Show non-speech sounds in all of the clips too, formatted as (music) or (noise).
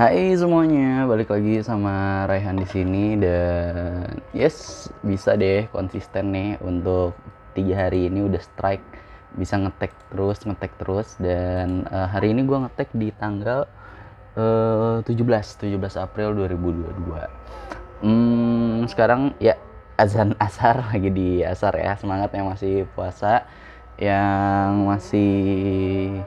Hai semuanya, balik lagi sama Raihan di sini dan yes bisa deh konsisten nih untuk tiga hari ini udah strike bisa ngetek terus ngetek terus dan uh, hari ini gue ngetek di tanggal uh, 17 17 April 2022. Hmm, sekarang ya azan (laughs) asar lagi di asar ya semangat yang masih puasa yang masih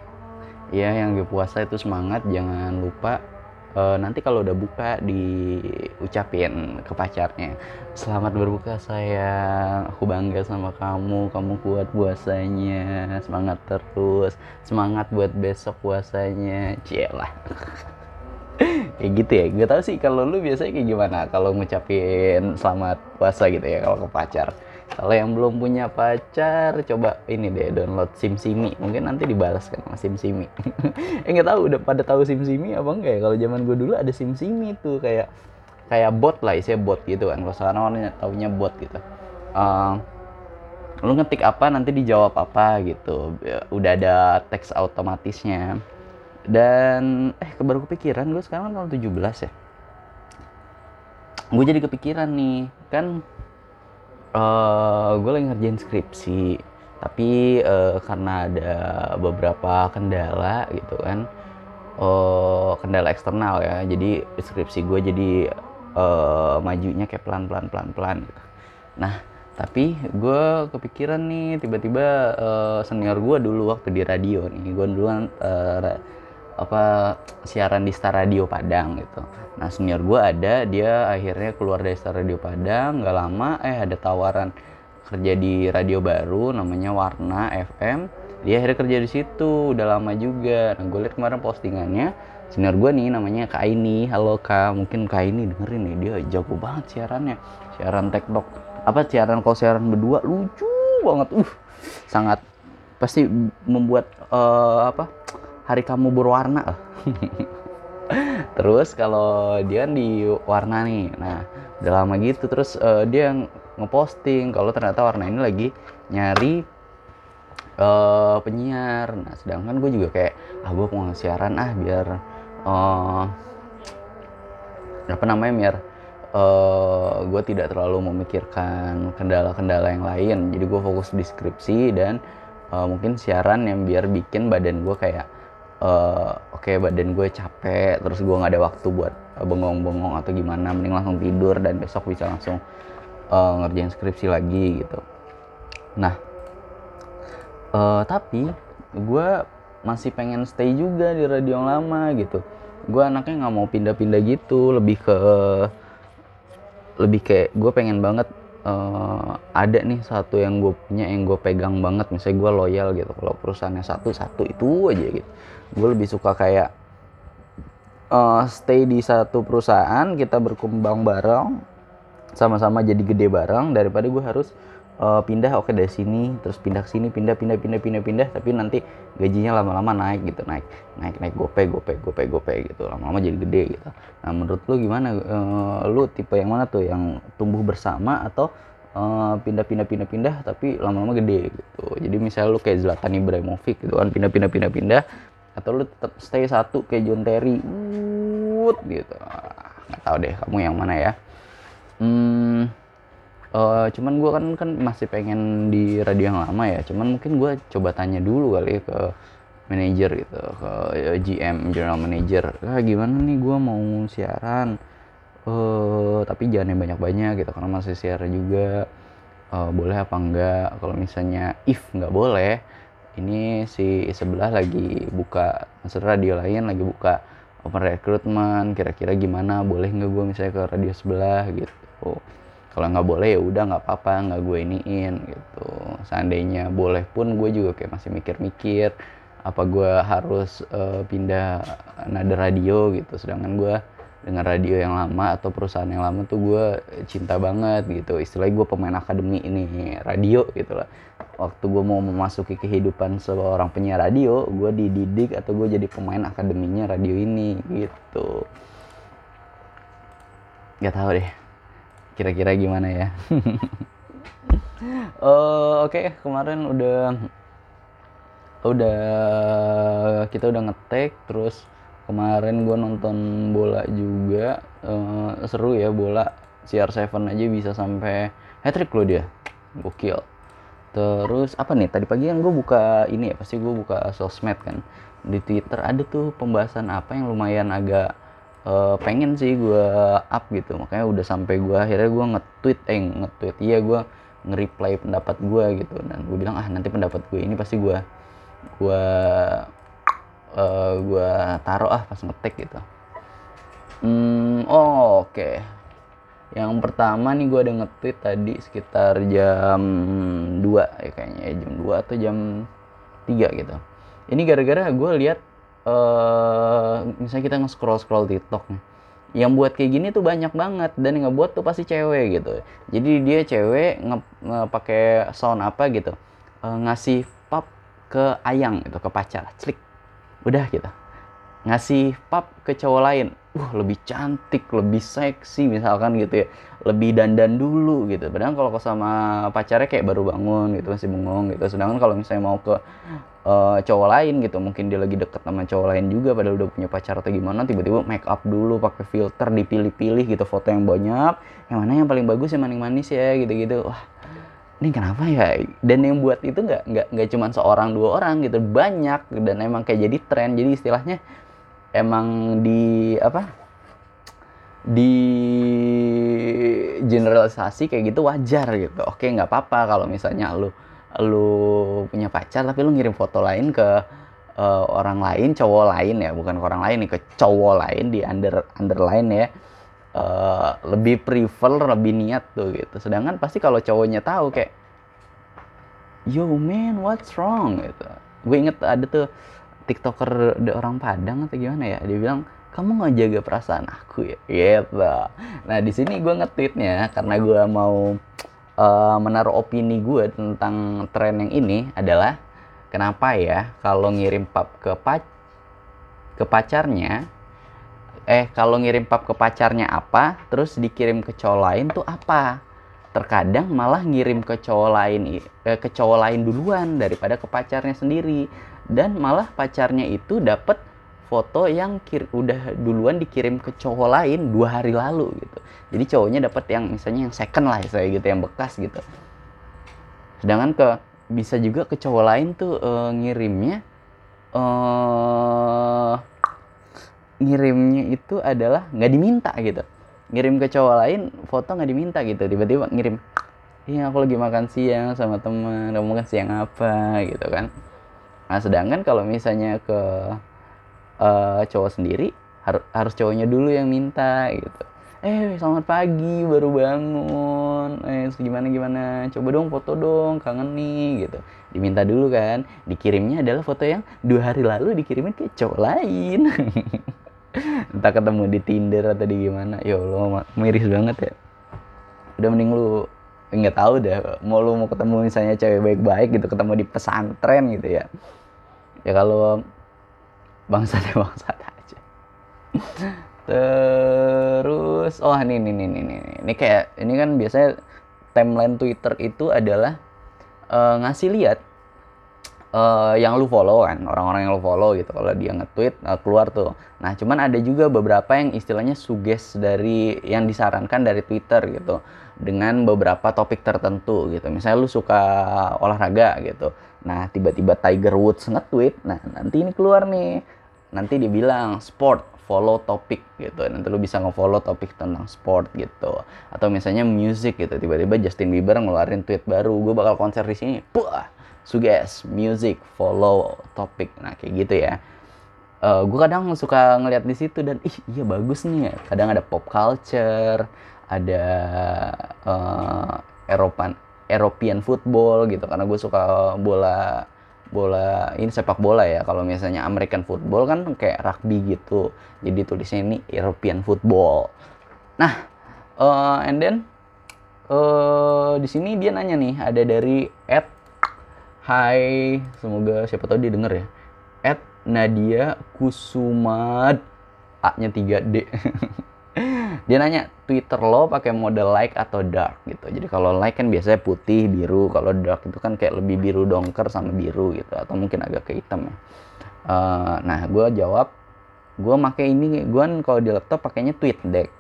ya yang gue puasa itu semangat jangan lupa uh, nanti kalau udah buka diucapin ke pacarnya. Selamat berbuka sayang. Aku bangga sama kamu. Kamu kuat puasanya. Semangat terus. Semangat buat besok puasanya. Cielah (laughs) kayak gitu ya. Gue tau sih kalau lu biasanya kayak gimana? Kalau ngucapin selamat puasa gitu ya kalau ke pacar kalau yang belum punya pacar coba ini deh download SimSimi. Mungkin nanti dibalas kan sama SimSimi. (laughs) Eh nggak tahu udah pada tahu SimSimi apa enggak ya? Kalau zaman gue dulu ada SimSimi tuh kayak kayak bot lah isinya bot gitu kan. Kalau sekarang orang taunya bot gitu. Uh, lu ngetik apa nanti dijawab apa gitu. Ya, udah ada teks otomatisnya dan eh baru kepikiran gue sekarang tahun 17 ya. Gue jadi kepikiran nih kan uh, eh, gue lagi ngerjain skripsi tapi uh, karena ada beberapa kendala gitu kan uh, kendala eksternal ya jadi skripsi gue jadi uh, majunya kayak pelan pelan pelan pelan gitu. Nah tapi gue kepikiran nih tiba-tiba uh, senior gue dulu waktu di radio nih gue dulu kan uh, apa siaran di Star Radio Padang gitu. Nah senior gue ada, dia akhirnya keluar dari Star Radio Padang, nggak lama eh ada tawaran kerja di radio baru namanya Warna FM. Dia akhirnya kerja di situ, udah lama juga. Nah gue liat kemarin postingannya, senior gue nih namanya Kak Ini. Halo Kak, mungkin Kak Ini dengerin nih, dia jago banget siarannya. Siaran tektok, apa siaran kalau siaran berdua lucu banget. Uh, sangat pasti membuat uh, apa hari kamu berwarna. (laughs) Terus kalau dia di warna nih. Nah udah lama gitu. Terus uh, dia ngeposting kalau ternyata warna ini lagi nyari uh, penyiar. Nah sedangkan gue juga kayak ah gue mau siaran ah biar uh, apa namanya biar uh, gue tidak terlalu memikirkan kendala-kendala yang lain. Jadi gue fokus di skripsi dan uh, mungkin siaran yang biar bikin badan gue kayak uh, oke okay, badan gue capek terus gue nggak ada waktu buat uh, bengong-bengong atau gimana mending langsung tidur dan besok bisa langsung uh, ngerjain skripsi lagi gitu. Nah uh, tapi gue masih pengen stay juga di radio yang lama gitu. Gue anaknya nggak mau pindah-pindah gitu lebih ke lebih kayak gue pengen banget uh, ada nih satu yang gue punya yang gue pegang banget. Misalnya gue loyal gitu kalau perusahaannya satu satu itu aja gitu gue lebih suka kayak uh, stay di satu perusahaan kita berkembang bareng sama-sama jadi gede bareng daripada gue harus uh, pindah oke okay, dari sini terus pindah ke sini pindah pindah pindah pindah pindah tapi nanti gajinya lama-lama naik gitu naik naik naik gope gope gope gope gitu lama-lama jadi gede gitu nah menurut lu gimana uh, lu tipe yang mana tuh yang tumbuh bersama atau pindah pindah pindah pindah tapi lama-lama gede gitu jadi misalnya lu kayak Zlatan Ibrahimovic gitu kan pindah pindah pindah pindah atau lu tetap stay satu kayak John Terry. Wood gitu. Nggak tahu deh kamu yang mana ya. Hmm, uh, cuman gue kan kan masih pengen di radio yang lama ya. Cuman mungkin gue coba tanya dulu kali ya ke manajer gitu ke GM general manager. Ah, gimana nih gue mau siaran? Uh, tapi jangan yang banyak-banyak gitu karena masih siaran juga. Uh, boleh apa enggak? Kalau misalnya if nggak boleh ini si sebelah lagi buka maksudnya radio lain lagi buka open recruitment kira-kira gimana boleh nggak gue misalnya ke radio sebelah gitu. Kalau nggak boleh ya udah nggak apa-apa nggak gue iniin gitu. Seandainya boleh pun gue juga kayak masih mikir-mikir apa gue harus uh, pindah nada radio gitu. Sedangkan gue dengan radio yang lama atau perusahaan yang lama tuh gue cinta banget gitu. Istilahnya gue pemain akademi ini radio gitu lah. Waktu gue mau memasuki kehidupan seorang penyiar radio gue dididik atau gue jadi pemain akademinya radio ini gitu. Gak tau deh kira-kira gimana ya. Uh, (laughs) oke okay, kemarin udah udah kita udah ngetek terus kemarin gue nonton bola juga uh, seru ya bola. CR7 aja bisa sampai hat trick loh dia. Gokil. Terus apa nih? Tadi pagi kan gue buka ini ya pasti gue buka sosmed kan. Di Twitter ada tuh pembahasan apa yang lumayan agak uh, pengen sih gue up gitu. Makanya udah sampai gue akhirnya gue nge-tweet eh nge-tweet. Iya gue nge-reply pendapat gue gitu. Dan gue bilang ah nanti pendapat gue ini pasti gue gue uh, gue taruh ah pas ngetik gitu. Hmm, oh, oke. Okay. yang pertama nih gue ada nge-tweet tadi sekitar jam 2 ya kayaknya ya, jam 2 atau jam 3 gitu. Ini gara-gara gue lihat uh, misalnya kita nge-scroll scroll TikTok nih yang buat kayak gini tuh banyak banget dan yang ngebuat tuh pasti cewek gitu. Jadi dia cewek nge, nge pakai sound apa gitu uh, ngasih pap ke ayang gitu ke pacar klik udah gitu. Ngasih pap ke cowok lain. Wah lebih cantik lebih seksi misalkan gitu ya. Lebih dandan dulu gitu. Padahal kalau sama pacarnya kayak baru bangun gitu masih bengong gitu. Sedangkan kalau misalnya mau ke uh, cowok lain gitu mungkin dia lagi deket sama cowok lain juga padahal udah punya pacar atau gimana tiba-tiba make up dulu pakai filter dipilih-pilih gitu foto yang banyak. Yang mana yang paling bagus yang maning manis ya gitu-gitu. Wah ini kenapa ya? Dan yang buat itu nggak nggak nggak cuma seorang dua orang gitu banyak. Dan emang kayak jadi tren. Jadi istilahnya emang di apa di generalisasi kayak gitu wajar gitu. Oke nggak apa-apa kalau misalnya lu lu punya pacar tapi lu ngirim foto lain ke uh, orang lain cowok lain ya. Bukan ke orang lain nih ke cowok lain di under underline ya uh, lebih prefer lebih niat tuh gitu. Sedangkan pasti kalau cowoknya tahu kayak yo man what's wrong? gitu. Gue inget ada tuh tiktoker orang Padang atau gimana ya dia bilang kamu nggak jaga perasaan aku ya? Gitu. Nah di sini gue nge-tweetnya karena gue mau uh, menaruh opini gue tentang tren yang ini adalah kenapa ya kalau ngirim pap ke pac ke pacarnya eh kalau ngirim pap ke pacarnya apa terus dikirim ke cowok lain tuh apa? Terkadang malah ngirim ke cowok lain eh, ke cowok lain duluan daripada ke pacarnya sendiri. Dan malah pacarnya itu dapat foto yang kir udah duluan dikirim ke cowok lain dua hari lalu gitu. Jadi cowoknya dapat yang misalnya yang second lah saya gitu yang bekas gitu. Sedangkan ke bisa juga ke cowok lain tuh uh, ngirimnya uh, ngirimnya itu adalah nggak diminta gitu. Ngirim ke cowok lain foto nggak diminta gitu. Tiba-tiba ngirim iya aku lagi makan siang sama teman kamu makan siang apa? gitu kan. Nah sedangkan kalau misalnya ke uh, cowok sendiri har harus cowoknya dulu yang minta gitu. Eh selamat pagi baru bangun. Eh gimana gimana? Coba dong foto dong kangen nih gitu. Diminta dulu kan. Dikirimnya adalah foto yang dua hari lalu dikirimin ke cowok lain (laughs) entah ketemu di Tinder atau di gimana. Ya Allah miris banget ya. Udah mending lu nggak tahu deh mau lu mau ketemu misalnya cewek baik-baik gitu ketemu di pesantren gitu ya. Ya kalau bangsat ya (laughs) bangsat aja. Terus oh ini ini ini ini ini kayak ini kan biasanya timeline Twitter itu adalah uh, ngasih lihat uh, yang lu follow kan orang-orang yang lu follow gitu kalau dia nge-tweet uh, keluar tuh. Nah cuman ada juga beberapa yang istilahnya suges dari yang disarankan dari Twitter gitu dengan beberapa topik tertentu gitu. Misalnya lu suka olahraga gitu. Nah tiba-tiba Tiger Woods nge-tweet nah nanti ini keluar nih. Nanti dia bilang sport follow topik gitu. Nanti lu bisa nge-follow topik tentang sport gitu. Atau misalnya music gitu tiba-tiba Justin Bieber ngeluarin tweet baru gue bakal konser di sini. Puh, suggest music follow topik nah kayak gitu ya. Uh, eh, gue kadang suka ngeliat di situ dan ih iya bagus nih ya. Kadang ada pop culture ada uh, Eropan European football gitu. Karena gue suka bola bola ini sepak bola ya. Kalau misalnya American football kan kayak rugby gitu. Jadi tulisnya ini European football. Nah uh, and then uh, di sini dia nanya nih ada dari Ed Hai, semoga siapa tahu dia denger ya. At Nadia Kusumad A-nya 3D. (laughs) dia nanya Twitter lo pakai mode light atau dark gitu. Jadi kalau light kan biasanya putih, biru. Kalau dark itu kan kayak lebih biru dongker sama biru gitu. Atau mungkin agak ke hitam ya. Uh, nah, gue jawab gue pakai ini gue kan kalau di laptop pakainya TweetDeck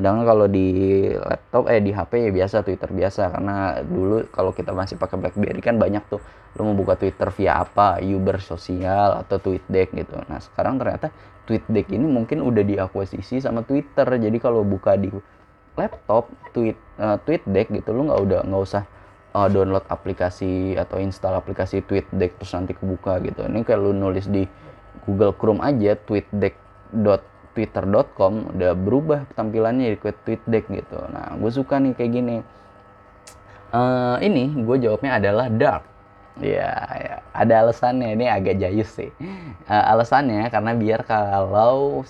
sedangkan kalau di laptop eh di HP ya biasa Twitter biasa. Karena dulu kalau kita masih pakai BlackBerry kan banyak tuh. Lo mau buka Twitter via apa? Uber sosial atau TweetDeck gitu. Nah sekarang ternyata TweetDeck ini mungkin udah diakuisisi sama Twitter. Jadi kalau buka di laptop tweet uh, TweetDeck gitu lo nggak udah nggak usah uh, download aplikasi atau install aplikasi TweetDeck terus nanti kebuka gitu. Ini kalau nulis di Google Chrome aja tweetdeck.twitter.com udah berubah tampilannya jadi tweetdeck gitu. Nah, gue suka nih kayak gini. Uh, ini gue jawabnya adalah dark. Ya, ya, ada alasannya. Ini agak jayus sih. Uh, alasannya karena biar kalau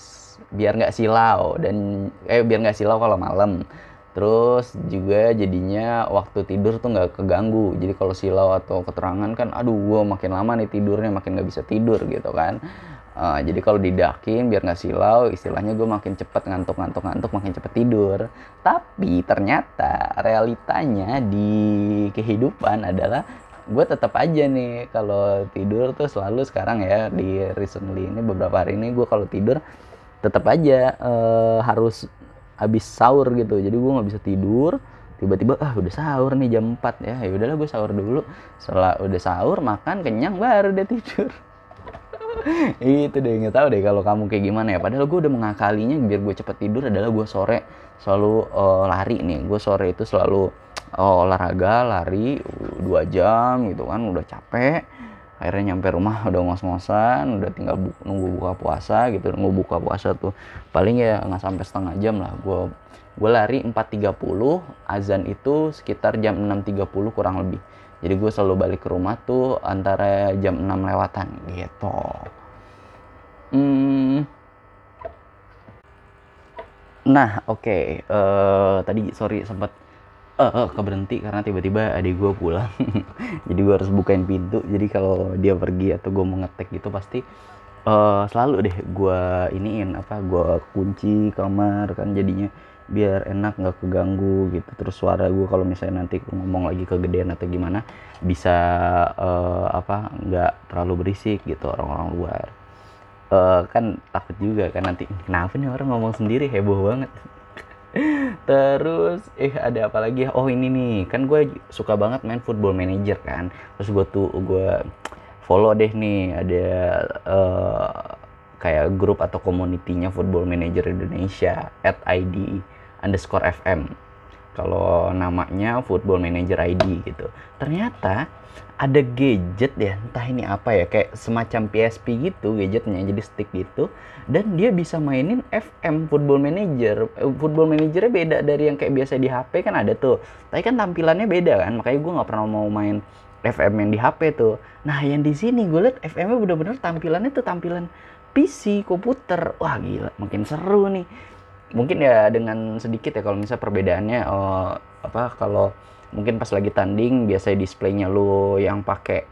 biar nggak silau dan eh biar nggak silau kalau malam. Terus juga jadinya waktu tidur tuh nggak keganggu. Jadi kalau silau atau keterangan kan, aduh gue makin lama nih tidurnya makin nggak bisa tidur gitu kan. Uh, jadi kalau didakin biar nggak silau, istilahnya gue makin cepet ngantuk-ngantuk-ngantuk, makin cepet tidur. Tapi ternyata realitanya di kehidupan adalah gue tetap aja nih kalau tidur tuh selalu sekarang ya di recently ini beberapa hari ini gue kalau tidur tetap aja uh, harus habis sahur gitu. Jadi gue nggak bisa tidur tiba-tiba ah udah sahur nih jam 4 ya. Ya udahlah gue sahur dulu. Setelah udah sahur makan kenyang baru dia tidur itu deh nggak tahu deh kalau kamu kayak gimana ya. Padahal gue udah mengakalinya biar gue cepet tidur adalah gue sore selalu uh, lari nih. Gue sore itu selalu uh, olahraga lari dua jam gitu kan. Udah capek akhirnya nyampe rumah (laughs) udah ngos-ngosan udah tinggal bu nunggu buka puasa gitu. Nunggu buka puasa tuh paling ya nggak sampai setengah jam lah. Gue gue lari 4.30 azan itu sekitar jam 6.30 kurang lebih jadi gue selalu balik ke rumah tuh antara jam 6 lewatan gitu hmm. nah oke okay. uh, tadi sorry sempat uh, uh, keberhenti karena tiba-tiba adik gue pulang (laughs) jadi gue harus bukain pintu jadi kalau dia pergi atau gue mau ngetek gitu pasti uh, selalu deh gue iniin apa gue kunci kamar kan jadinya biar enak nggak keganggu gitu. Terus suara gue kalau misalnya nanti ngomong lagi kegedean atau gimana bisa uh, apa nggak terlalu berisik gitu orang-orang luar. Uh, kan takut juga kan nanti kenapa nih orang ngomong sendiri? Heboh banget. (laughs) Terus eh ada apa lagi? Oh ini nih, kan gue suka banget main Football Manager kan. Terus gue tuh gue follow deh nih ada uh, kayak grup atau komunitinya Football Manager Indonesia at ID underscore FM. Kalau namanya Football Manager ID gitu. Ternyata ada gadget ya entah ini apa ya kayak semacam PSP gitu gadgetnya jadi stick gitu. Dan dia bisa mainin FM Football Manager. Eh, Football Managernya beda dari yang kayak biasa di HP kan ada tuh. Tapi kan tampilannya beda kan makanya gue nggak pernah mau main FM yang di HP tuh. Nah yang di sini gue liat FM-nya bener-bener tampilannya tuh tampilan PC komputer. Wah gila makin seru nih mungkin ya dengan sedikit ya kalau misalnya perbedaannya oh, apa kalau mungkin pas lagi tanding biasanya displaynya lu yang pakai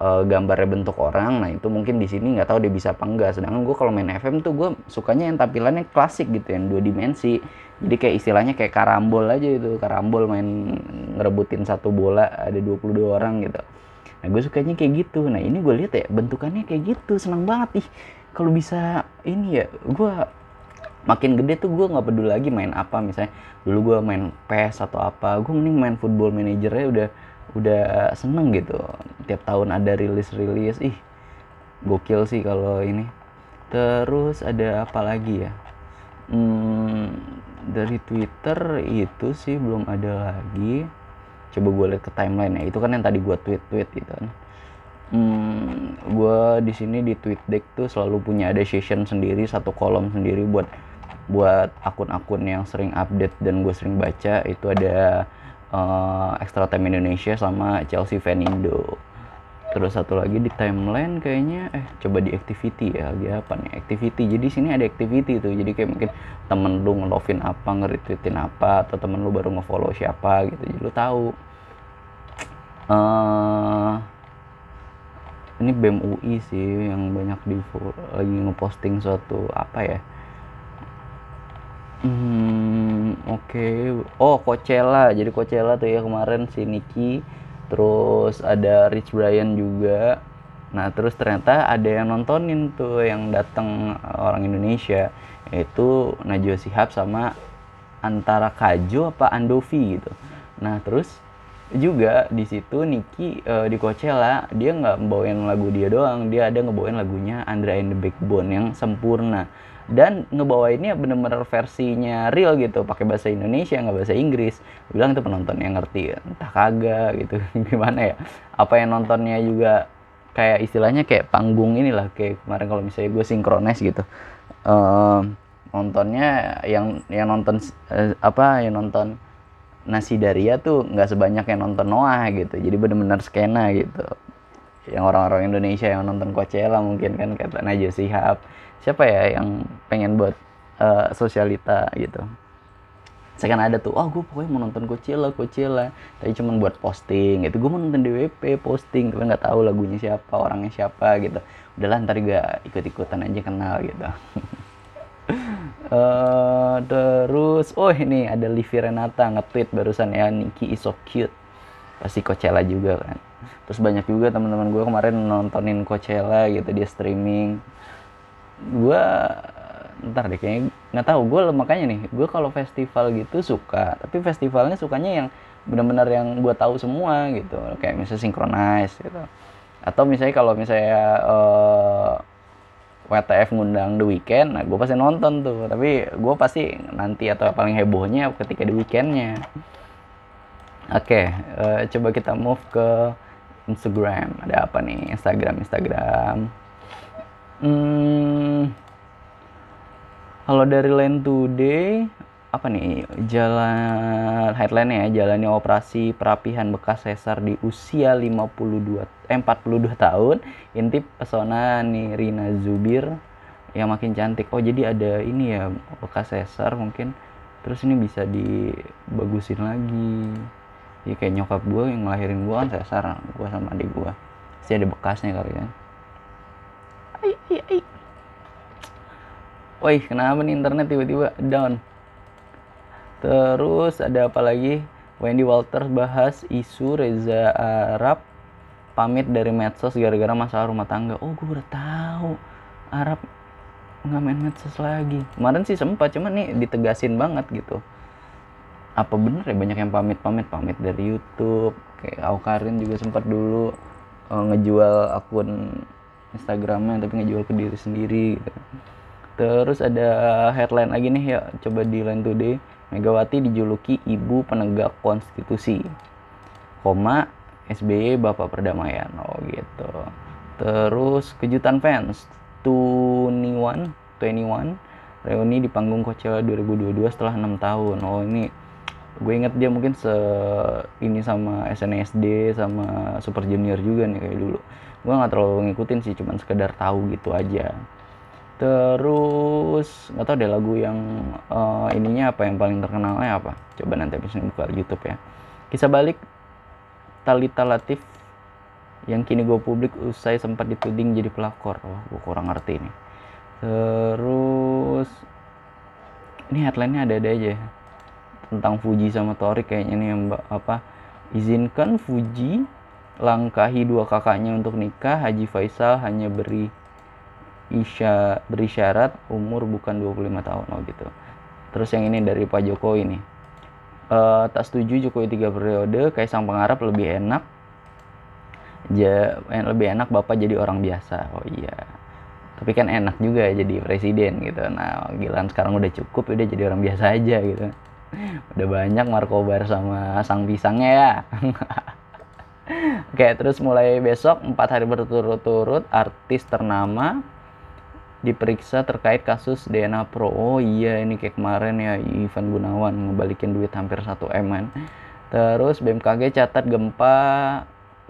uh, gambarnya bentuk orang nah itu mungkin di sini nggak tahu dia bisa apa enggak. Sedangkan gue kalau main FM tuh gue sukanya yang tampilannya klasik gitu yang dua dimensi. Jadi kayak istilahnya kayak karambol aja itu karambol main ngerebutin satu bola ada 22 orang gitu. Nah gue sukanya kayak gitu. Nah ini gue lihat ya bentukannya kayak gitu senang banget. Ih kalau bisa ini ya gue makin gede tuh gue nggak peduli lagi main apa misalnya dulu gue main PES atau apa gue mending main football manajernya udah udah seneng gitu. Tiap tahun ada rilis rilis ih gokil sih kalau ini. Terus ada apa lagi ya? Hmm, dari Twitter itu sih belum ada lagi. Coba gue lihat ke timeline ya. Itu kan yang tadi gue tweet tweet gitu kan. Hmm, gue di sini di tweet deck tuh selalu punya ada session sendiri satu kolom sendiri buat buat akun-akun yang sering update dan gue sering baca itu ada uh, Extra Time Indonesia sama Chelsea Fan Indo. Terus satu lagi di timeline kayaknya eh coba di activity ya lagi apa nih? Activity jadi sini ada activity tuh jadi kayak mungkin temen lu ngelovin apa nge-retweetin apa atau temen lu baru ngefollow siapa gitu jadi lu tahu. Uh, ini BEM UI sih yang banyak di lagi ngeposting suatu apa ya Hmm, oke. Okay. Oh, Coachella. Jadi Coachella tuh ya kemarin si Nicky, terus ada Rich Brian juga. nah terus ternyata ada yang nontonin tuh yang datang orang Indonesia yaitu Najwa Shihab sama antara Kajo apa Andovi gitu nah terus juga di situ Niki uh, di Coachella dia nggak bawain lagu dia doang dia ada ngebawain lagunya Andra and the Backbone yang sempurna dan ngebawainnya bener-bener versinya real gitu. Pakai bahasa Indonesia nggak bahasa Inggris. Bilang itu penonton yang ngerti. Entah kagak gitu. (laughs) Gimana ya? Apa yang nontonnya juga kayak istilahnya kayak panggung inilah. Kayak kemarin kalau misalnya gue sinkronis gitu. Uh, nontonnya yang yang nonton uh, apa yang nonton nasi daria tuh nggak sebanyak yang nonton Noah gitu. Jadi bener-bener skena gitu yang orang-orang Indonesia yang nonton Coachella mungkin kan kata Najwa Shihab. Siapa ya yang pengen buat uh, sosialita gitu? Saya kan ada tuh oh gue pokoknya mau nonton Coachella Coachella. Tapi cuma buat posting gitu. Gue mau nonton DWP posting. Tapi nggak tahu lagunya siapa orangnya siapa gitu. Udahlah ntar gue ikut-ikutan aja kenal gitu. Uh, (laughs) terus, oh ini ada Livi Renata nge-tweet barusan ya Niki is so cute. Pasti Coachella juga kan. Terus banyak juga teman-teman gue kemarin nontonin Coachella gitu dia streaming. Gue ntar deh kayaknya nggak tahu gue makanya nih gue kalau festival gitu suka tapi festivalnya sukanya yang benar-benar yang gue tahu semua gitu kayak misalnya synchronize gitu atau misalnya kalau misalnya uh, WTF ngundang The Weeknd, nah gue pasti nonton tuh. Tapi gue pasti nanti atau paling hebohnya ketika The Weekndnya. Oke, okay, uh, eh, coba kita move ke Instagram. Ada apa nih? Instagram, Instagram. Hmm, kalau dari Land Today, apa nih jalan headline ya jalannya operasi perapihan bekas sesar di usia 52 eh, 42 tahun intip pesona nih Rina Zubir yang makin cantik oh jadi ada ini ya bekas sesar mungkin terus ini bisa dibagusin lagi ya kayak nyokap gue yang ngelahirin gue kan sesar gue sama adik gue pasti ada bekasnya kali kan ai ai ai Woi, kenapa nih internet tiba-tiba down? Terus ada apa lagi? Wendy Walters bahas isu Reza Arab pamit dari medsos gara-gara masalah rumah tangga. Oh, gue udah tahu. Arab nggak main medsos lagi. Kemarin sih sempat, cuman nih ditegasin banget gitu. Apa bener ya banyak yang pamit-pamit pamit dari YouTube. Kayak Aukarin juga sempat dulu uh, ngejual akun Instagramnya tapi ngejual ke diri sendiri gitu. Terus ada headline lagi nih ya, coba di Line Today Megawati dijuluki ibu penegak konstitusi. Koma SBY Bapak Perdamaian. Oh gitu. Terus kejutan fans. 21, 21 reuni di panggung Coachella 2022 setelah 6 tahun. Oh ini gue inget dia mungkin se ini sama SNSD sama Super Junior juga nih kayak dulu. Gue nggak terlalu ngikutin sih, cuman sekedar tahu gitu aja. Terus nggak tahu deh lagu yang uh, ininya apa yang paling terkenalnya apa. Coba nanti habis ini buka YouTube ya. Kisah balik Talita Latif yang kini gue publik usai sempat dituding jadi pelakor. Wah gue kurang ngerti ini terus ini headline-nya ada-ada aja. ya. Tentang Fuji sama Tori kayaknya nih yang apa? Izinkan Fuji langkahi dua kakaknya untuk nikah. Haji Faisal hanya beri isya berisyarat umur bukan 25 tahun. Oh gitu. Terus yang ini dari Pak Jokowi nih. Uh, tak setuju Jokowi tiga periode Kaisang Pangarap lebih enak. Ja, lebih enak bapak jadi orang biasa. Oh iya. Tapi kan enak juga jadi presiden gitu. Nah Gilan sekarang udah cukup udah jadi orang biasa aja gitu udah banyak Markobar sama sang pisangnya ya Oke, terus mulai besok empat hari berturut-turut artis ternama diperiksa terkait kasus DNA Pro. Oh iya ini kayak kemarin ya Ivan Gunawan ngebalikin duit hampir 1 M. Terus BMKG catat gempa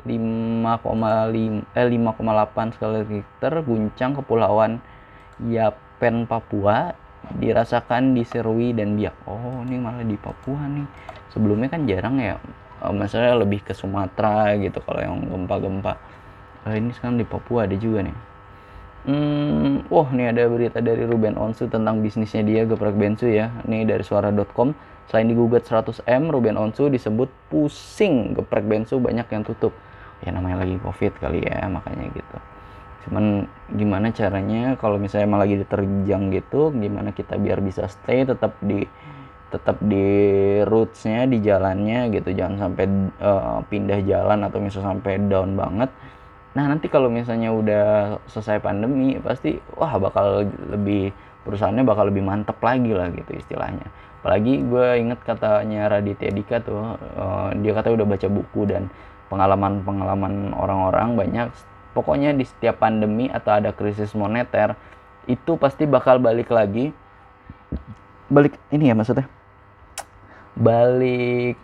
5,5 eh 5,8 skala Richter guncang kepulauan Yapen Papua dirasakan di Serui dan Biak. Oh, ini malah di Papua nih. Sebelumnya kan jarang ya. Eh, maksudnya lebih ke Sumatera gitu kalau yang gempa-gempa. Eh, ini sekarang di Papua ada juga nih. Hmm, wah nih ada berita dari Ruben Onsu tentang bisnisnya dia geprek bensu ya. Nih dari suara.com. Selain digugat 100M, Ruben Onsu disebut pusing geprek bensu banyak yang tutup. Ya namanya lagi covid kali ya makanya gitu. Cuman gimana caranya kalau misalnya emang lagi diterjang gitu gimana kita biar bisa stay tetap di tetap di rootsnya di jalannya gitu. Jangan sampai uh, pindah jalan atau misalnya sampai down banget. Nah nanti kalau misalnya udah selesai pandemi pasti wah bakal lebih perusahaannya bakal lebih mantep lagi lah gitu istilahnya. Apalagi gue inget katanya Raditya Dika tuh uh, dia kata udah baca buku dan pengalaman-pengalaman orang-orang banyak pokoknya di setiap pandemi atau ada krisis moneter itu pasti bakal balik lagi. Balik ini ya maksudnya? Balik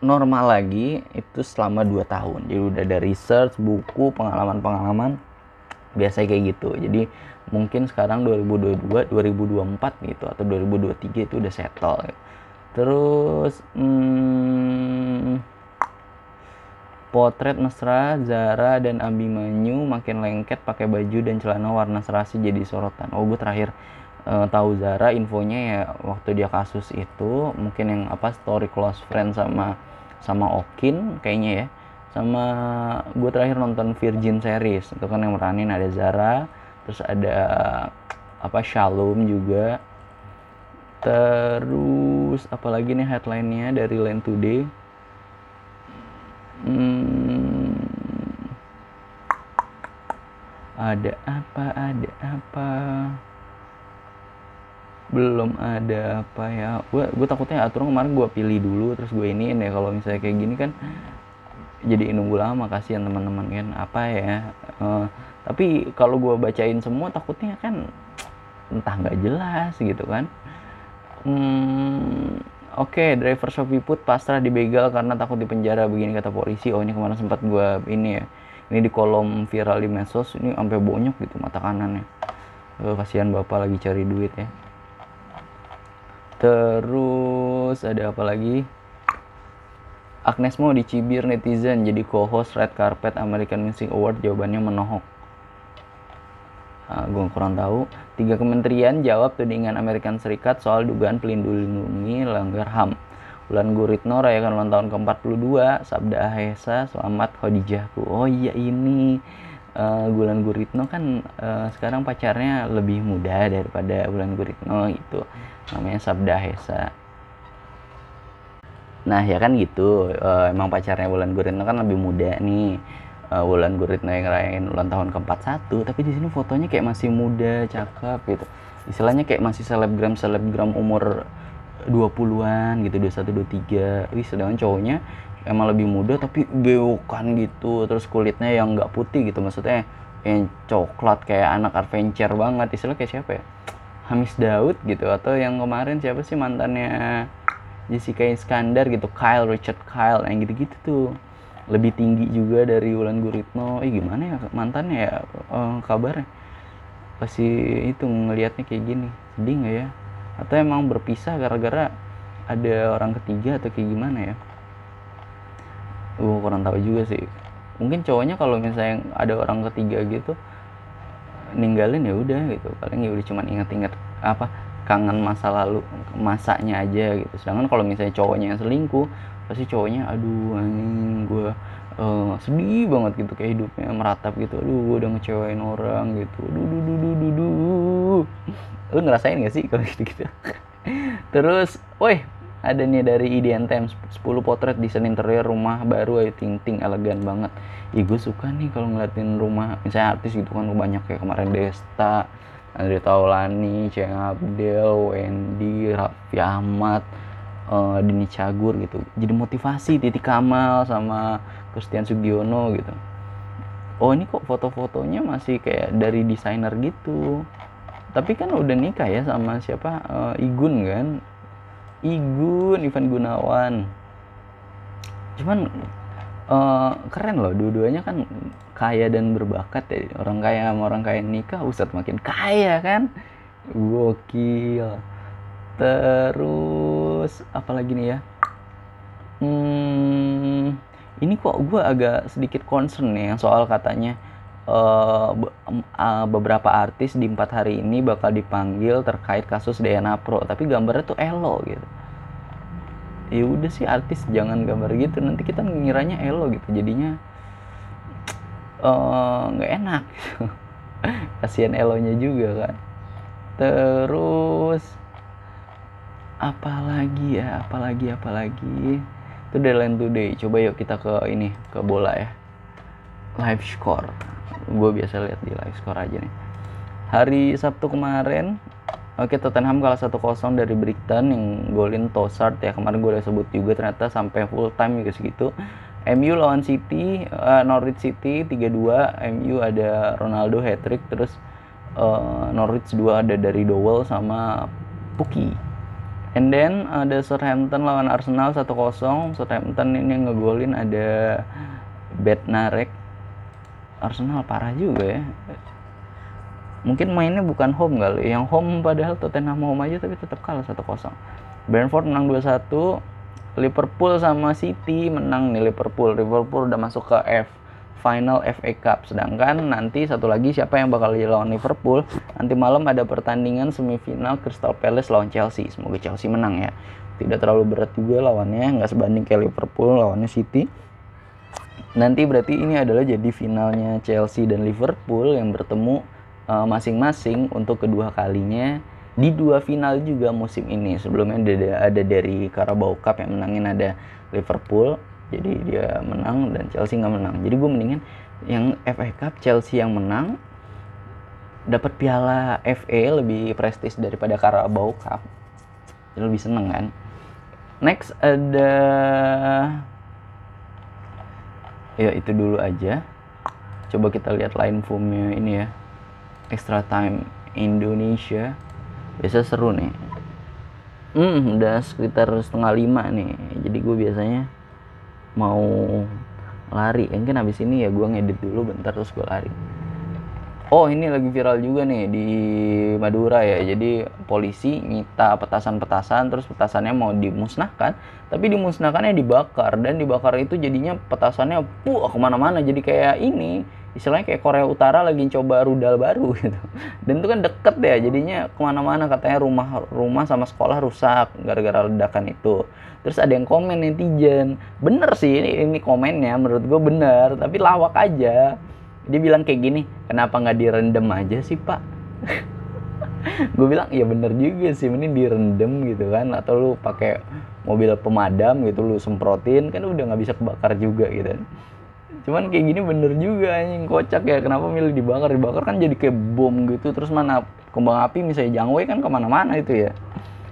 normal lagi itu selama 2 tahun. Jadi udah ada research buku pengalaman-pengalaman biasa kayak gitu. Jadi mungkin sekarang 2022 2024 gitu atau 2023 itu udah settle. Terus hmm, Potret mesra, Zara dan Abimanyu makin lengket pakai baju dan celana warna serasi jadi sorotan. Oh, gue terakhir uh, tahu Zara infonya ya waktu dia kasus itu mungkin yang apa story close friend sama sama Okin kayaknya ya. Sama gue terakhir nonton Virgin series itu kan yang meranin ada Zara, terus ada apa Shalom juga. Terus apalagi nih headline-nya dari Land Today Hmm, ada apa? Ada apa? Belum ada apa ya? Gue gue takutnya aturan kemarin gue pilih dulu terus gue iniin ya kalau misalnya kayak gini kan jadi nunggu lama kasihan teman-teman kan apa ya uh, tapi kalau gue bacain semua takutnya kan entah nggak jelas gitu kan hmm, Oke, okay, driver Shopee Put pasrah dibegal karena takut dipenjara begini kata polisi. Oh, ini kemarin sempat gua ini ya. Ini di kolom viral di medsos ini sampai bonyok gitu mata kanannya. Oh, kasihan Bapak lagi cari duit ya. Terus ada apa lagi? Agnes mau dicibir netizen jadi co-host Red Carpet American Music Award jawabannya menohok. Nah, gue kurang tahu Tiga kementerian jawab tudingan Amerika Serikat soal dugaan pelindungi langgar HAM. Bulan Guritno rayakan ulang tahun ke-42, Sabda Ahesa, selamat Khadijahku. Oh iya ini uh, Bulan Guritno kan uh, sekarang pacarnya lebih muda daripada Bulan Guritno itu. Namanya Sabda Ahesa. Nah ya kan gitu, uh, emang pacarnya Bulan Guritno kan lebih muda nih uh, Wulan Gurit naik ngerayain ulang tahun ke-41 tapi di sini fotonya kayak masih muda cakep gitu. Istilahnya kayak masih selebgram selebgram umur 20-an gitu 21 23 wih sedangkan cowoknya emang lebih muda tapi beokan gitu. Terus kulitnya yang nggak putih gitu maksudnya yang coklat kayak anak adventure banget. Istilah kayak siapa ya? Hamis Daud gitu atau yang kemarin siapa sih mantannya? Jessica Iskandar gitu Kyle Richard Kyle yang gitu-gitu tuh lebih tinggi juga dari Wulan Guritno. Eh gimana ya mantannya ya? Uh, kabarnya? Pasti itu ngelihatnya kayak gini. Sedih nggak ya? Atau emang berpisah gara-gara ada orang ketiga atau kayak gimana ya? Gue kurang tahu juga sih. Mungkin cowoknya kalau misalnya ada orang ketiga gitu ninggalin ya udah gitu. Paling ya udah cuma ingat-ingat apa kangen masa lalu masanya aja gitu. Sedangkan kalau misalnya cowoknya yang selingkuh pasti cowoknya aduh anjing gue uh, sedih banget gitu kayak hidupnya meratap gitu. Aduh gue udah ngecewain orang gitu. Aduh duh duh duh duh duh lu ngerasain gak sih kalau gitu gitu? (laughs) Terus woi ada nih dari Times 10 potret desain interior rumah baru Ayu Ting Ting elegan banget. Ih gue suka nih kalau ngeliatin rumah misalnya artis gitu kan banyak kayak kemarin Desta Andre Taulani, Ceng Abdel, Wendy, Raffi Ahmad uh, Dini Cagur gitu. Jadi motivasi Titi Kamal sama Christian Sugiono gitu. Oh ini kok foto-fotonya masih kayak dari desainer gitu. Tapi kan udah nikah ya sama siapa? Uh, Igun kan? Igun Ivan Gunawan. Cuman uh, keren loh dua-duanya kan kaya dan berbakat ya. Orang kaya sama orang kaya nikah usat makin kaya kan? Gokil terus apalagi nih ya? Hmm, ini kok gue agak sedikit concern nih soal katanya uh, beberapa artis di empat hari ini bakal dipanggil terkait kasus Diana Pro tapi gambarnya tuh elo gitu. Ya udah sih artis jangan gambar gitu. Nanti kita ngiranya elo gitu. Jadinya nggak uh, enak. (laughs) Kasihan elonya juga kan. Terus apalagi ya apalagi apalagi. Itu deadline today. Coba yuk kita ke ini ke bola ya. Live score. Gue biasa lihat di live score aja nih. Hari Sabtu kemarin Oke Tottenham kalah 1-0 dari Brighton yang golin Tossard ya. Kemarin gue udah sebut juga ternyata sampai full time juga segitu. MU lawan City uh, Norwich City 3-2 MU ada Ronaldo hat trick terus uh, Norwich 2 ada dari Dowell sama Puki and then ada Southampton lawan Arsenal 1-0 Southampton ini yang ngegolin ada Bednarek. Arsenal parah juga ya. Mungkin mainnya bukan home kali. Yang home padahal Tottenham home aja tapi tetap kalah 1-0 Brentford menang 2-1 Liverpool sama City menang nih Liverpool. Liverpool udah masuk ke F final FA Cup. Sedangkan nanti satu lagi siapa yang bakal lawan Liverpool? Nanti malam ada pertandingan semifinal Crystal Palace lawan Chelsea. Semoga Chelsea menang ya. Tidak terlalu berat juga lawannya nggak sebanding kayak Liverpool lawannya City. Nanti berarti ini adalah jadi finalnya Chelsea dan Liverpool yang bertemu Eh, masing-masing uh, untuk kedua kalinya di dua final juga musim ini. Sebelumnya ada, ada dari Carabao Cup yang menangin ada Liverpool, jadi dia menang dan Chelsea nggak menang. Jadi gue mendingan yang FA Cup Chelsea yang menang dapat piala FA lebih prestis daripada Carabao Cup. Jadi lebih seneng kan. Next ada ya itu dulu aja. Coba kita lihat line formnya ini ya extra time Indonesia biasa seru nih hmm udah sekitar setengah lima nih jadi gue biasanya mau lari. Mungkin habis ini ya gue ngedit dulu bentar terus gue lari Oh ini lagi viral juga nih di Madura ya. Jadi polisi nyita petasan-petasan, terus petasannya mau dimusnahkan, tapi dimusnahkannya dibakar. Dan dibakar itu jadinya petasannya puh ke mana-mana. Jadi kayak ini istilahnya kayak Korea Utara lagi coba rudal baru (laughs) gitu. Dan itu kan deket ya jadinya ke mana-mana. Katanya rumah rumah sama sekolah rusak gara-gara ledakan itu. Terus ada yang komen netizen. Bener sih ini, ini komennya menurut gue bener. Tapi lawak aja dia bilang kayak gini kenapa nggak direndam aja sih pak? (laughs) Gue bilang ya bener juga sih ini direndam gitu kan atau lu pakai mobil pemadam gitu lu semprotin kan udah nggak bisa kebakar juga gitu. Cuman kayak gini bener juga anjing kocak ya kenapa milih dibakar? Dibakar kan jadi kayak bom gitu terus mana kembang api misalnya jangwe kan ke mana-mana itu ya.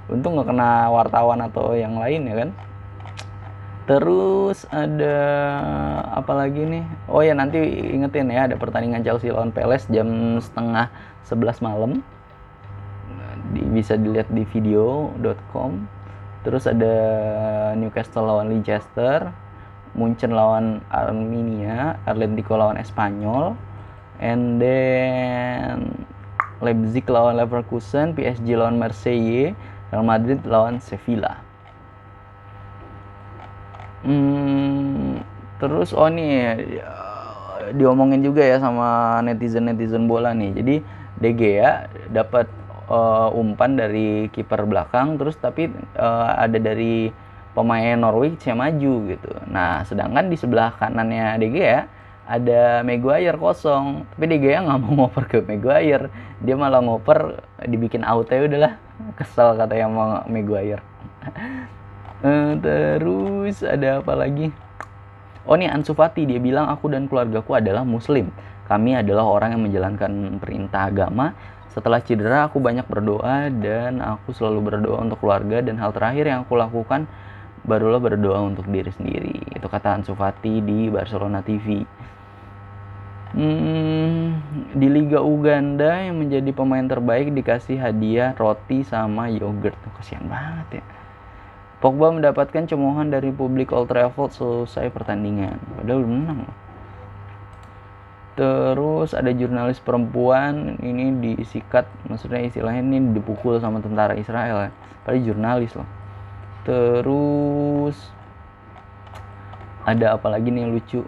Untung nggak kena wartawan atau yang lain ya kan terus ada apa lagi nih? Oh ya nanti ingetin ya ada pertandingan Chelsea lawan Palace jam setengah 11 malam. Di, bisa dilihat di video.com terus ada Newcastle lawan Leicester Munchen lawan Armenia, Atletico lawan Espanyol, and then Leipzig lawan Leverkusen, PSG lawan Marseille, Real Madrid lawan Sevilla. Hmm, terus oh nih diomongin juga ya sama netizen netizen bola nih. Jadi DG ya dapat uh, umpan dari kiper belakang, terus tapi uh, ada dari pemain Norwich yang maju gitu. Nah, sedangkan di sebelah kanannya DG ya ada Maguire kosong, tapi DG ya nggak mau ngoper ke Maguire, dia malah ngoper dibikin out ya udahlah, kesel kata yang mau Maguire. Uh, terus ada apa lagi? Oh nih Ansu Fati dia bilang aku dan keluargaku adalah muslim. Kami adalah orang yang menjalankan perintah agama. Setelah cedera aku banyak berdoa dan aku selalu berdoa untuk keluarga dan hal terakhir yang aku lakukan barulah berdoa untuk diri sendiri itu kata Ansu Fati di Barcelona TV hmm, di Liga Uganda yang menjadi pemain terbaik dikasih hadiah roti sama yogurt kasihan banget ya Pogba mendapatkan cemoohan dari publik Old Trafford selesai pertandingan. Padahal belum menang terus ada jurnalis perempuan ini disikat maksudnya istilahnya ini dipukul sama tentara Israel ya. Padahal jurnalis loh. Terus ada apa lagi nih yang lucu?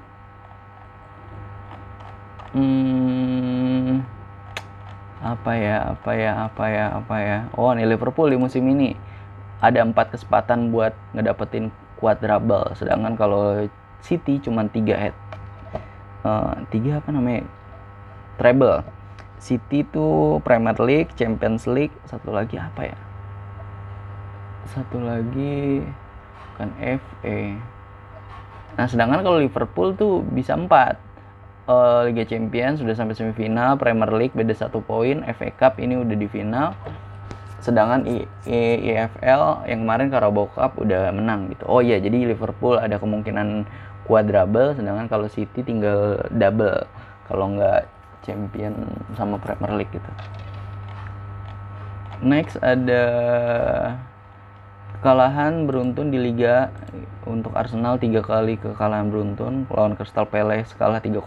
Hmm, apa ya apa ya apa ya apa ya? Oh nih Liverpool di musim ini ada empat kesempatan buat ngedapetin quadruple sedangkan kalau City cuma tiga head uh, tiga apa namanya treble City itu Premier League, Champions League, satu lagi apa ya? Satu lagi kan FA. Nah, sedangkan kalau Liverpool tuh bisa empat. Uh, Liga Champions sudah sampai semifinal, Premier League beda satu poin, FA Cup ini udah di final. Sedangkan IFL yang kemarin Carabao Cup udah menang gitu. Oh iya, jadi Liverpool ada kemungkinan quadruple, sedangkan kalau City tinggal double. Kalau nggak champion sama Premier League gitu. Next ada kekalahan beruntun di Liga untuk Arsenal tiga kali kekalahan beruntun lawan Crystal Palace kalah 3-0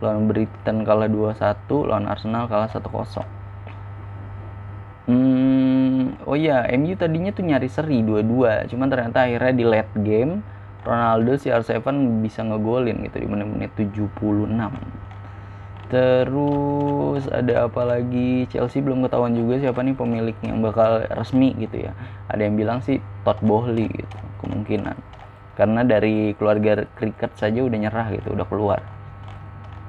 lawan Brighton kalah 2-1 lawan Arsenal kalah 1-0 hmm, oh iya MU tadinya tuh nyari seri 2-2 cuman ternyata akhirnya di late game Ronaldo CR7 bisa ngegolin gitu di menit-menit 76 Terus ada apa lagi? Chelsea belum ketahuan juga siapa nih pemilik yang bakal resmi gitu ya. Ada yang bilang sih Todd Boehly gitu, kemungkinan. Karena dari keluarga kriket saja udah nyerah gitu, udah keluar.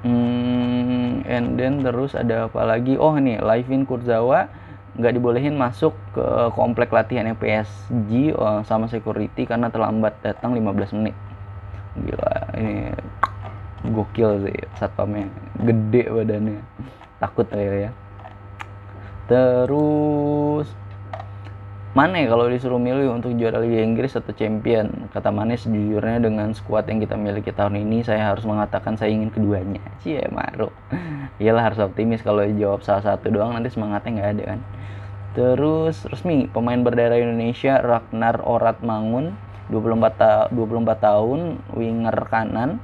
Hmm, and then terus ada apa lagi? Oh nih, Livin Kurzawa nggak dibolehin masuk ke komplek latihan PSG oh, sama security karena terlambat datang 15 menit. Gila, ini gokil sih satpamnya. Gede badannya. Takut ya ya. Terus mana ya kalau disuruh milih untuk juara Liga Inggris atau Champion? Kata Mane sejujurnya dengan skuad yang kita miliki tahun ini saya harus mengatakan saya ingin keduanya. Cie maru. Iyalah harus optimis kalau jawab salah satu doang nanti semangatnya nggak ada kan terus resmi pemain berdarah Indonesia Ragnar Orat Mangun 24, ta 24 tahun winger kanan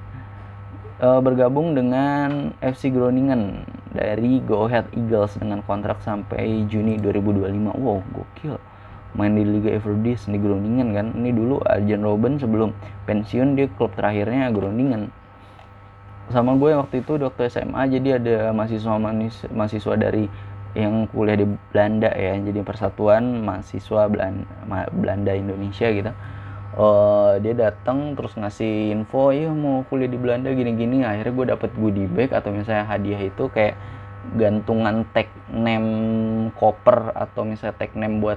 uh, bergabung dengan FC Groningen dari Go Ahead Eagles dengan kontrak sampai Juni 2025. Wow, gokil. Main di Liga Everdis di Groningen kan. Ini dulu Arjen Robben sebelum pensiun dia klub terakhirnya Groningen. Sama gue waktu itu waktu SMA jadi ada mahasiswa mahasiswa dari yang kuliah di Belanda ya. Jadi persatuan mahasiswa Belanda, Belanda Indonesia gitu. Uh, dia datang terus ngasih info ya mau kuliah di Belanda gini-gini. Akhirnya gue dapet goodie bag atau misalnya hadiah itu kayak gantungan tag name koper atau misalnya tag name buat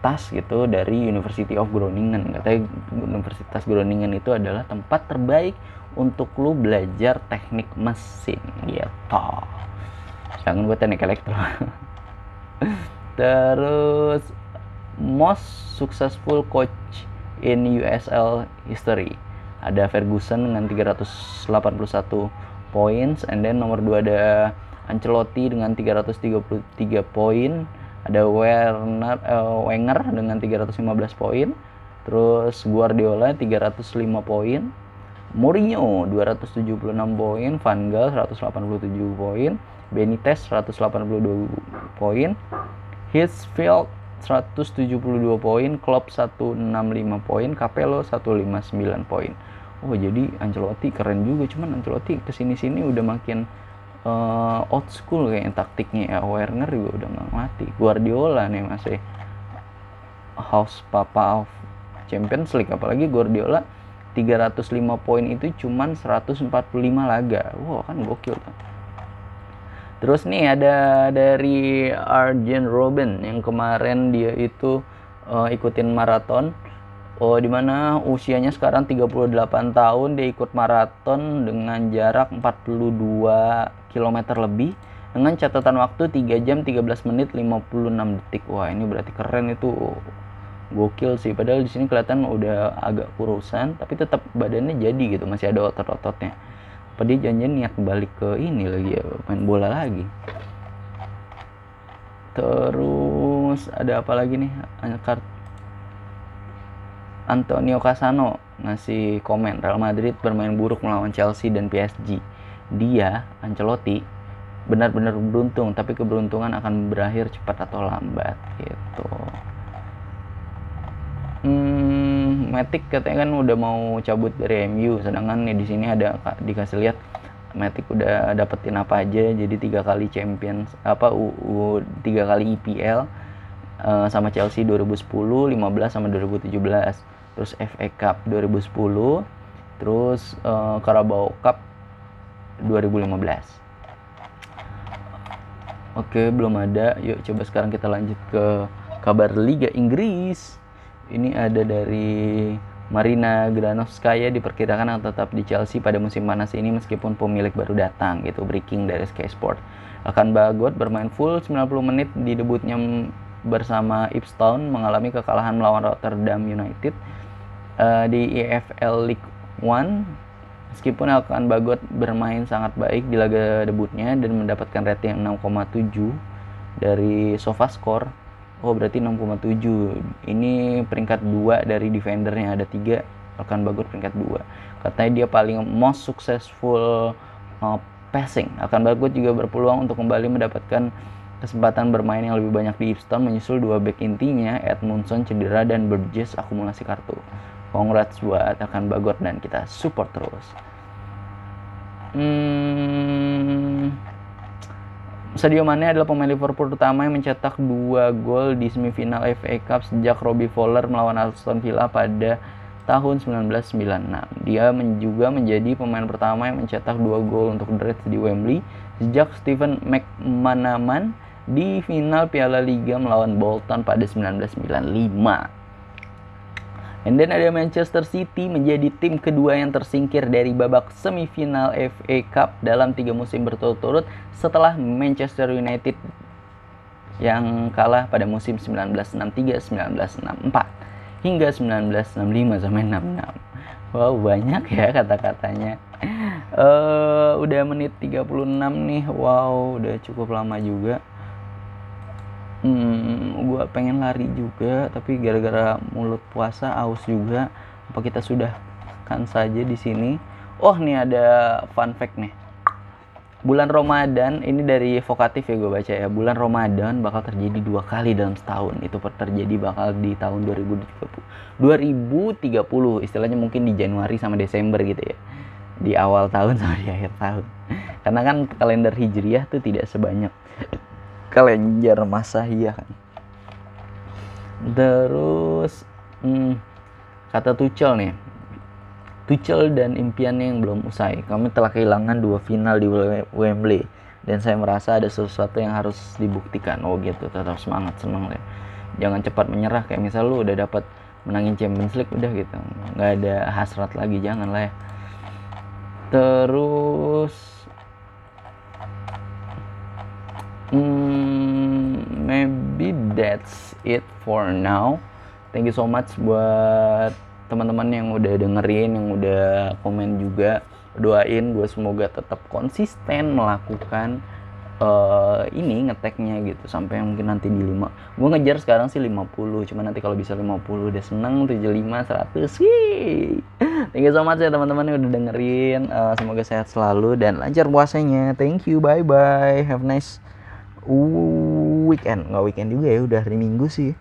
tas gitu dari University of Groningen. Katanya Universitas Groningen itu adalah tempat terbaik untuk lu belajar teknik mesin gitu jangan buat teknik elektro (laughs) terus most successful coach in USL history. Ada Ferguson dengan 381 points and then nomor 2 ada Ancelotti dengan 333 poin, ada Werner uh, Wenger dengan 315 poin, terus Guardiola 305 poin, Mourinho 276 poin, Van Gaal 187 poin, Benitez 182 poin, Hitchfield 172 poin, Klopp 165 poin, Capello 159 poin. Oh jadi Ancelotti keren juga, cuman Ancelotti ke sini-sini udah makin uh, old school kayak taktiknya ya. Werner juga udah nggak ngelatih. Guardiola nih masih house papa of Champions League, apalagi Guardiola 305 poin itu cuman 145 laga. Wow kan gokil tuh. Terus nih ada dari Arjen Robin yang kemarin dia itu uh, ikutin maraton. Oh, di mana usianya sekarang 38 tahun dia ikut maraton dengan jarak 42 km lebih dengan catatan waktu 3 jam 13 menit 56 detik. Wah, ini berarti keren itu gokil sih. Padahal di sini kelihatan udah agak kurusan tapi tetap badannya jadi gitu, masih ada otot-ototnya apa dia janjian niat balik ke ini lagi ya main bola lagi? Terus ada apa lagi nih? Kart Antonio Casano ngasih komen Real Madrid bermain buruk melawan Chelsea dan PSG dia Ancelotti benar-benar beruntung tapi keberuntungan akan berakhir cepat atau lambat gitu. Hmm, Matic katanya kan udah mau cabut dari MU sedangkan nih di sini ada dikasih lihat Matic udah dapetin apa aja jadi tiga kali Champions apa U, U tiga kali EPL uh, eh, sama Chelsea 2010 15 sama 2017 terus FA Cup 2010 terus uh, Carabao Cup 2015 Oke, belum ada. Yuk coba sekarang kita lanjut ke kabar Liga Inggris. Ini ada dari Marina Granovskaya diperkirakan akan tetap di Chelsea pada musim panas ini meskipun pemilik baru datang gitu breaking dari Sky Sport. Akan Bagot bermain full 90 menit di debutnya bersama Ipswich mengalami kekalahan melawan Rotterdam United uh, di EFL League One Meskipun Elkan Bagot bermain sangat baik di laga debutnya dan mendapatkan rating 6,7 dari SofaScore. Oh berarti 6,7. Ini peringkat 2 dari defendernya ada 3. Elkan Bagot peringkat 2. Katanya dia paling most successful uh, passing. Elkan Bagot juga berpeluang untuk kembali mendapatkan kesempatan bermain yang lebih banyak di Ipswich menyusul dua back intinya Edmundson cedera dan Burgess akumulasi kartu. Congrats buat akan Bagot dan kita support terus. Hmm, Sadio Mane adalah pemain Liverpool utama yang mencetak dua gol di semifinal FA Cup sejak Robbie Fowler melawan Aston Villa pada tahun 1996. Dia juga menjadi pemain pertama yang mencetak dua gol untuk The Reds di Wembley sejak Steven McManaman di final Piala Liga melawan Bolton pada 1995. And then ada Manchester City menjadi tim kedua yang tersingkir dari babak semifinal FA Cup dalam tiga musim berturut-turut setelah Manchester United yang kalah pada musim 1963-1964 hingga 1965 sampai 66. Wow banyak ya kata-katanya. Uh, udah menit 36 nih. Wow udah cukup lama juga hmm, gue pengen lari juga tapi gara-gara mulut puasa aus juga. Apa kita sudah kan saja di sini? Oh nih ada fun fact nih. Bulan Ramadan ini dari vokatif ya gue baca ya. Bulan Ramadan bakal terjadi dua kali dalam setahun. Itu terjadi bakal di tahun 2030 2030 istilahnya mungkin di Januari sama Desember gitu ya. Di awal tahun (laughs) sama di akhir tahun. Karena kan kalender hijriah tuh tidak sebanyak kalender Masahiyah kan terus hmm, kata Tuchel nih. Tuchel dan impiannya yang belum usai. Kami telah kehilangan dua final di Wembley. Dan saya merasa ada sesuatu yang harus dibuktikan. Oh gitu. Tetap semangat senang deh. Jangan cepat menyerah. Kayak misal lu udah dapat menangin Champions League udah gitu. Nggak ada hasrat lagi. Jangan lah ya. Terus hmm, maybe that's it for now. Thank you so much buat teman-teman yang udah dengerin yang udah komen juga. Doain gue semoga tetap konsisten melakukan uh, ini ngeteknya gitu sampai mungkin nanti di 5 gue ngejar sekarang sih 50 cuma nanti kalau bisa 50 udah seneng 75 100 sih thank you so much ya teman-teman yang udah dengerin. Uh, semoga sehat selalu dan lancar puasanya. Thank you bye bye have nice weekend. Nggak weekend juga ya udah hari minggu sih